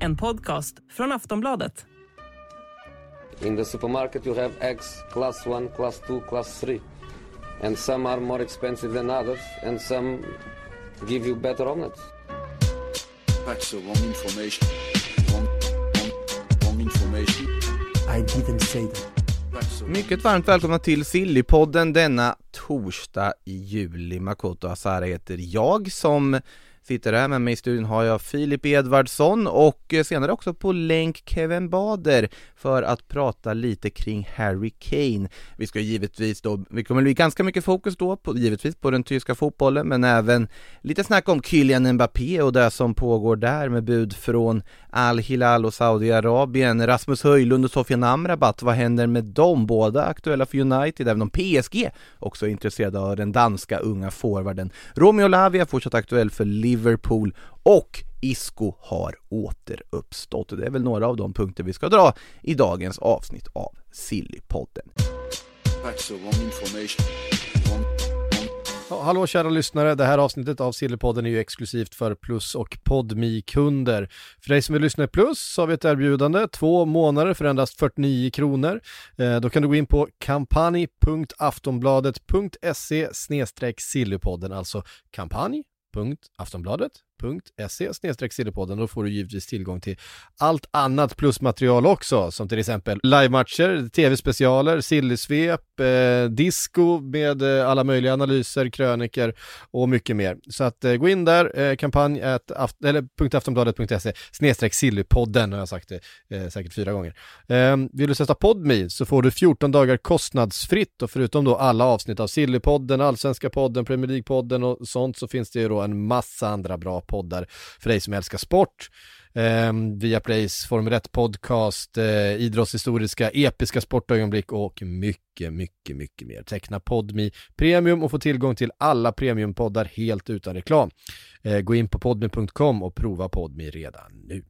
En podcast från Aftonbladet. In the supermarket, you have eggs class 1, class 2, class 3. And some are more expensive than others, and some give you better omelets. That's the wrong information. Wrong, wrong, wrong information. I didn't say that. Mycket varmt välkomna till Sillypodden denna torsdag i juli. Makoto Asara heter jag som sitter här med mig i studion har jag Filip Edvardsson och eh, senare också på länk Kevin Bader för att prata lite kring Harry Kane. Vi ska givetvis då, vi kommer bli ganska mycket fokus då på, givetvis på den tyska fotbollen men även lite snack om Kylian Mbappé och det som pågår där med bud från Al Hilal och Saudiarabien, Rasmus Höjlund och Sofian Amrabat, vad händer med dem? Båda aktuella för United, även om PSG också är intresserade av den danska unga forwarden. Romeo Lavia fortsatt aktuell för Liverpool och Isco har återuppstått. Det är väl några av de punkter vi ska dra i dagens avsnitt av Sillypodden. Ja, hallå kära lyssnare, det här avsnittet av Sillypodden är ju exklusivt för Plus och podmi kunder För dig som vill lyssna i Plus så har vi ett erbjudande, två månader för endast 49 kronor. Eh, då kan du gå in på kampanj.aftonbladet.se sillypodden, alltså www.aftonbladet patreon.se sillepodden. Då får du givetvis tillgång till allt annat plusmaterial också, som till exempel livematcher, tv-specialer, sillysvep, eh, disco med eh, alla möjliga analyser, kröniker och mycket mer. Så att eh, gå in där, eh, kampanj at aft- eller .aftonbladet.se snedstreck sillypodden har jag sagt det eh, säkert fyra gånger. Eh, vill du sätta Podme så får du 14 dagar kostnadsfritt och förutom då alla avsnitt av Sillypodden, Allsvenska podden, Premier League-podden och sånt så finns det ju då en massa andra bra poddar för dig som älskar sport. Eh, Viaplays Formel 1 podcast, eh, idrottshistoriska, episka sportögonblick och mycket, mycket, mycket mer. Teckna Podmi Premium och få tillgång till alla premiumpoddar helt utan reklam. Eh, gå in på podmi.com och prova Podmi redan nu.